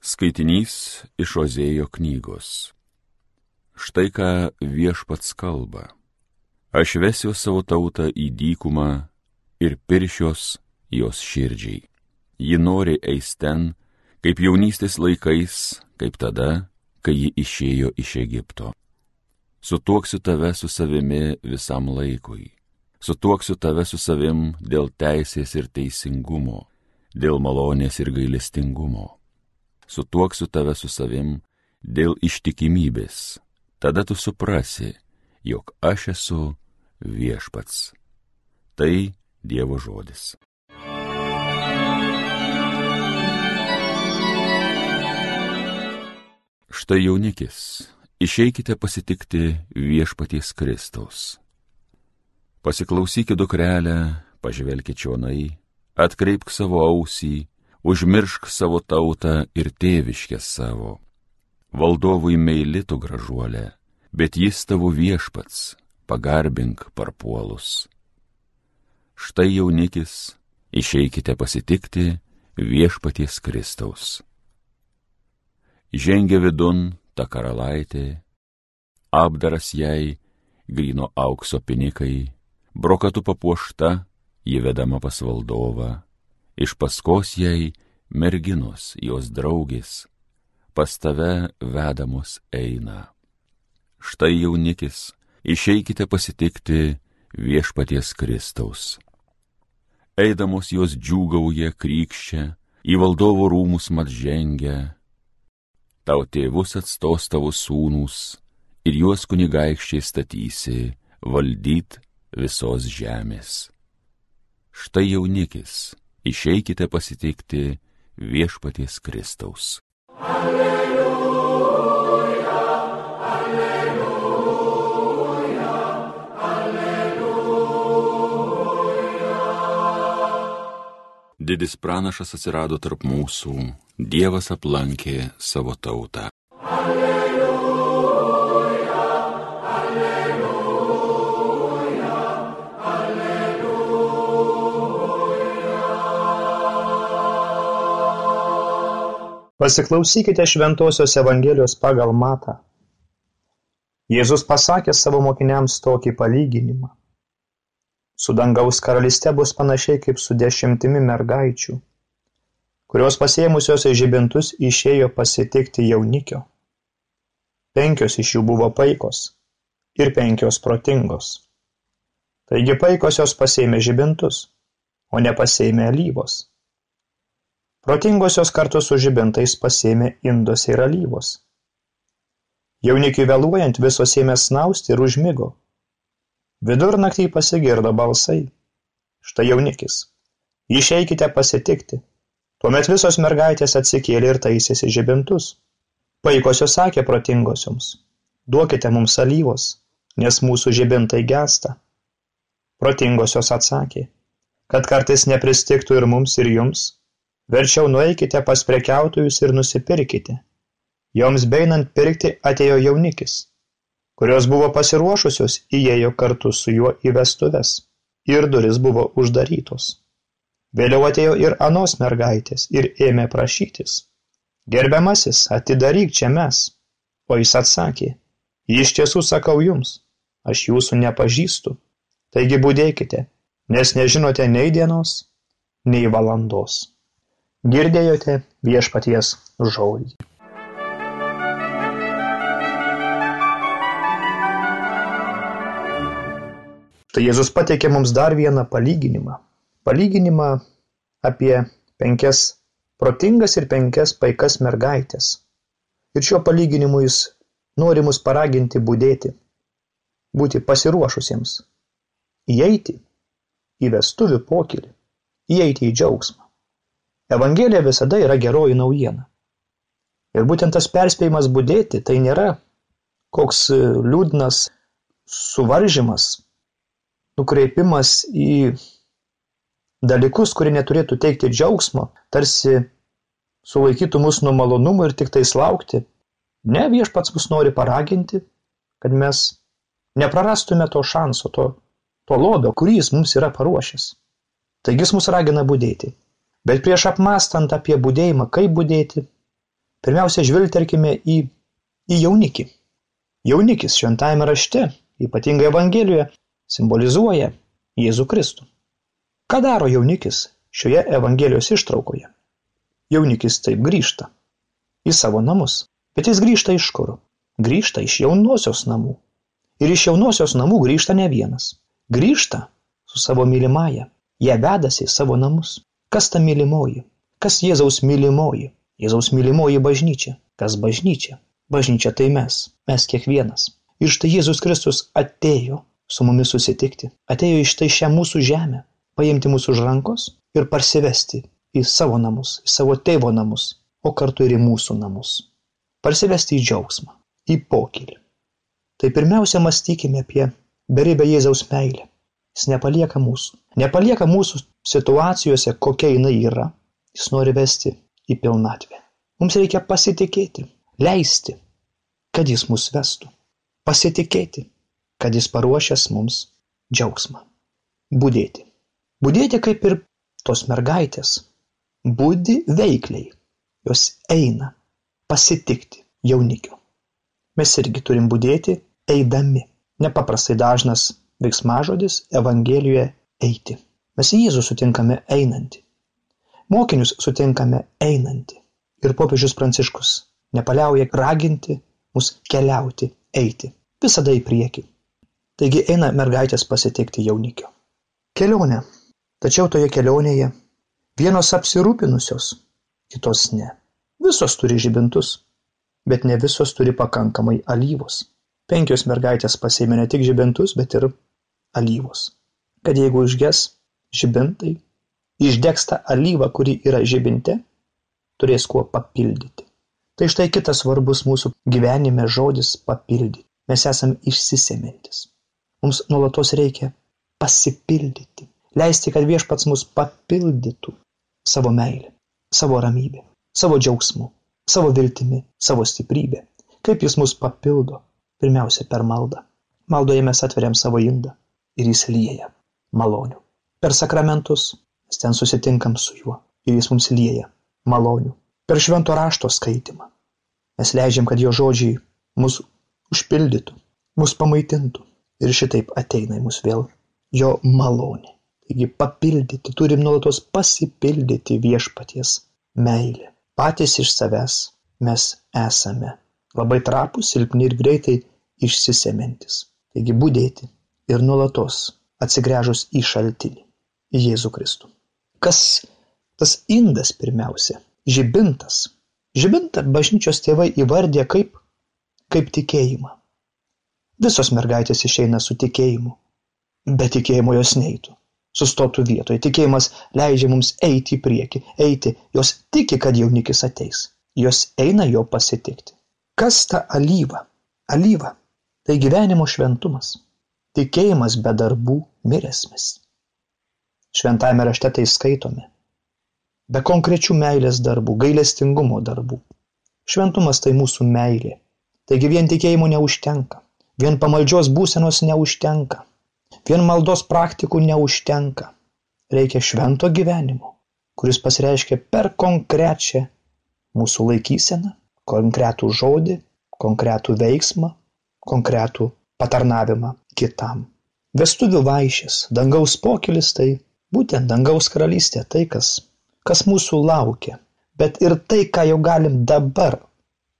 Skaitinys iš Ozėjo knygos. Štai ką viešpats kalba. Aš vesiu savo tautą į dykumą ir piršios jos širdžiai. Ji nori eis ten, kaip jaunystės laikais, kaip tada, kai ji išėjo iš Egipto. Sutuoksiu tave su savimi visam laikui. Sutuoksiu tave su savim dėl teisės ir teisingumo, dėl malonės ir gailestingumo sutuoksiu tave su savim dėl ištikimybės. Tada tu suprasi, jog aš esu viešpats. Tai Dievo žodis. Štai jaunikis, išeikite pasitikti viešpaties Kristaus. Pasiklausykite dukrelę, pažvelkite čionai, atkreipk savo ausį užmiršk savo tautą ir tėviškę savo. Valdovui meilitų gražuolė, bet jis tavo viešpats, pagarbink parpuolus. Štai jaunikis, išeikite pasitikti viešpaties Kristaus. Žengia vidun ta karalaitė, apdaras jai, grino aukso pinikai, brokatų papuošta, jį vedama pas valdovą iš paskos jai merginos, jos draugės, pas tave vedamos eina. Štai jaunikis, išeikite pasitikti viešpaties Kristaus. Eidamos jos džiūgauja krykščia, į valdovo rūmus mat žengia. Tau tėvus atstos tavo sūnus ir juos kunigaikščiai statysi valdyt visos žemės. Štai jaunikis, išeikite pasitikti viešpaties Kristaus. Alleluja, alleluja, alleluja. Didis pranašas atsirado tarp mūsų, Dievas aplankė savo tautą. Pasiklausykite Šventojios Evangelijos pagal Matą. Jėzus pasakė savo mokiniams tokį palyginimą. Su dangaus karalyste bus panašiai kaip su dešimtimi mergaičių, kurios pasėmusios žibintus išėjo pasitikti jaunikio. Penkios iš jų buvo paikos ir penkios protingos. Taigi paikosios pasėmė žibintus, o nepasėmė alyvos Protingosios kartu su žibintais pasėmė induose ir alyvos. Jaunikiui vėluojant visos ėmė snausti ir užmigo. Vidurnaktį pasigirdo balsai. Štai jaunikis. Išeikite pasitikti. Tuomet visos mergaitės atsikėlė ir taisėsi žibintus. Paikosios sakė protingosioms. Duokite mums alyvos, nes mūsų žibintai gesta. Protingosios atsakė, kad kartais nepristiktų ir mums ir jums Verčiau nueikite pas prekiautojus ir nusipirkite. Joms beinant pirkti atėjo jaunikis, kurios buvo pasiruošusios įėjo kartu su juo į vestuves, ir duris buvo uždarytos. Vėliau atėjo ir anos mergaitės ir ėmė prašytis. Gerbiamasis, atidaryk čia mes. O jis atsakė, iš tiesų sakau jums, aš jūsų nepažįstu. Taigi būdėkite, nes nežinote nei dienos, nei valandos. Girdėjote Viešpaties žodį. Tai Jėzus pateikė mums dar vieną palyginimą. Palyginimą apie penkias protingas ir penkias paikas mergaitės. Ir šiuo palyginimu jis nori mus paraginti būdėti, būti pasiruošusiems, įeiti į vestuvių pokylį, įeiti į džiaugsmą. Evangelija visada yra geroji naujiena. Ir būtent tas perspėjimas būdėti tai nėra koks e, liūdnas suvaržymas, nukreipimas į dalykus, kurie neturėtų teikti džiaugsmo, tarsi sulaikytų mus nuo malonumų ir tik tais laukti. Ne, viešpats mus nori paraginti, kad mes neprarastume to šanso, to, to lobio, kurį jis mums yra paruošęs. Taigi jis mus ragina būdėti. Bet prieš apmastant apie budėjimą, kaip budėti, Pirmiausia, žvilgterkime į, į jaunikį. Jaunikis šventajame rašte, ypatingai Evangelijoje, simbolizuoja Jėzų Kristų. Ką daro jaunikis šioje Evangelijos ištraukoje? Jaunikis taip grįžta į savo namus. Bet jis grįžta iš kur? Grįžta iš jaunosios namų. Ir iš jaunosios namų grįžta ne vienas. Grįžta su savo mylimąja. Jie vedasi į savo namus. Kas ta mylimoji? Kas Jėzaus mylimoji? Jėzaus mylimoji bažnyčia. Kas bažnyčia? Bažnyčia tai mes. Mes kiekvienas. Ir štai Jėzus Kristus atėjo su mumis susitikti. Atėjo iš tai šią mūsų žemę. Paimti mūsų už rankos ir parsivesti į savo namus, į savo tėvo namus, o kartu ir į mūsų namus. Parsivesti į džiaugsmą, į pokylį. Tai pirmiausia mąstykime apie beribę Jėzaus meilę. Jis nepalieka mūsų. Nepalieka mūsų situacijose, kokia jinai yra. Jis nori vesti į pilnatvę. Mums reikia pasitikėti, leisti, kad jis mus vestų. Pasitikėti, kad jis paruošęs mums džiaugsmą. Būdėti. Būdėti kaip ir tos mergaitės, budi veikliai, jos eina pasitikti jaunikio. Mes irgi turim būdėti eidami. Nepaprastai dažnas veiksmažodis Evangelijoje eiti. Mes Jėzų sutinkame einantį. Mokinius sutinkame einantį. Ir popiežius Pranciškus nepaliauja raginti mus keliauti, eiti. Visada į priekį. Taigi eina mergaitės pasitikti jaunikio. Kelionė. Tačiau toje kelionėje Vienos apsirūpinusios, kitos ne. Visos turi žibintus, bet ne visos turi pakankamai alyvos. Penkios mergaitės pasėmė ne tik žibintus, bet ir alyvos. Kad jeigu užges žibintai, išdegs tą alyvą, kuri yra žibinte, turės kuo papildyti. Tai štai kitas svarbus mūsų gyvenime žodis papildyti. Mes esame išsisemintis. Mums nuolatos reikia pasipildyti. Leisti, kad viešpats mus papildytų savo meilę, savo ramybę, savo džiaugsmu, savo viltimi, savo stiprybę. Kaip jis mus papildo? Pirmiausia, per maldą. Maldoje mes atveriam savo indą ir jis lieja malonių. Per sakramentus mes ten susitinkam su juo ir jis mums lieja malonių. Per švento rašto skaitimą mes leidžiam, kad jo žodžiai mus užpildytų, mus pamaitintų ir šitaip ateina į mus vėl jo malonė. Taigi papildyti, turim nuolatos pasipildyti viešpaties meilę. Patys iš savęs mes esame labai trapus, silpni ir greitai išsisemintis. Taigi būdėti ir nuolatos atsigręžus į šaltinį, į Jėzų Kristų. Kas tas indas pirmiausia? Žibintas. Žibintą bažnyčios tėvai įvardė kaip, kaip tikėjimą. Visos mergaitės išeina su tikėjimu, bet tikėjimo jos neitų sustotų vietoj. Tikėjimas leidžia mums eiti į priekį, eiti. Jos tiki, kad jaunikis ateis. Jos eina jo pasitikti. Kas ta alyva? Alyva – tai gyvenimo šventumas. Tikėjimas be darbų mirėsmis. Šventame rašte tai skaitome. Be konkrečių meilės darbų, gailestingumo darbų. Šventumas tai mūsų meilė. Taigi vien tikėjimų neužtenka. Vien pamaldžios būsenos neužtenka Vien maldos praktikų neužtenka. Reikia švento gyvenimo, kuris pasireiškia per konkrečią mūsų laikyseną, konkretų žodį, konkretų veiksmą, konkretų patarnavimą kitam. Vestuvių vaišės, dangaus pokylis tai būtent dangaus karalystė, tai kas, kas mūsų laukia, bet ir tai, ką jau galim dabar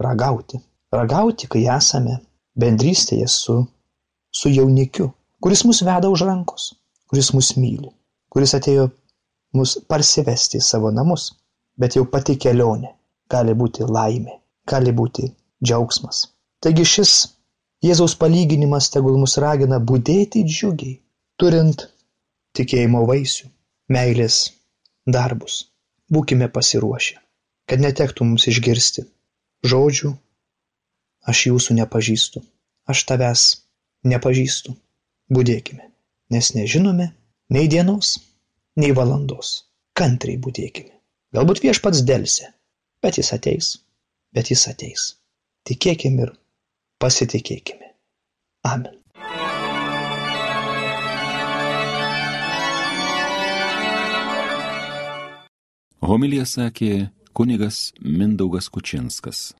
ragauti. Ragauti, kai esame bendrystėje su, su jaunikiu, kuris mus veda už rankos, kuris mus myli, kuris atėjo mus parsivesti į savo namus, bet jau pati kelionė gali būti laimė, gali būti džiaugsmas. Taigi šis Jėzaus palyginimas tegul mus ragina būdėti džiugiai, turint tikėjimo vaisių, meilės darbus. Būkime pasiruošę, kad netektų mums išgirsti žodžių, aš jūsų nepažįstu, aš tavęs nepažįstu. Budėkime, nes nežinome nei dienos, nei valandos. Kantriai budėkime. Galbūt viešpats dėlse, bet jis ateis, bet jis ateis. Tikėkime ir pasitikėkime. Amen. Homilija sakė kunigas Mindaugas Kučinskas.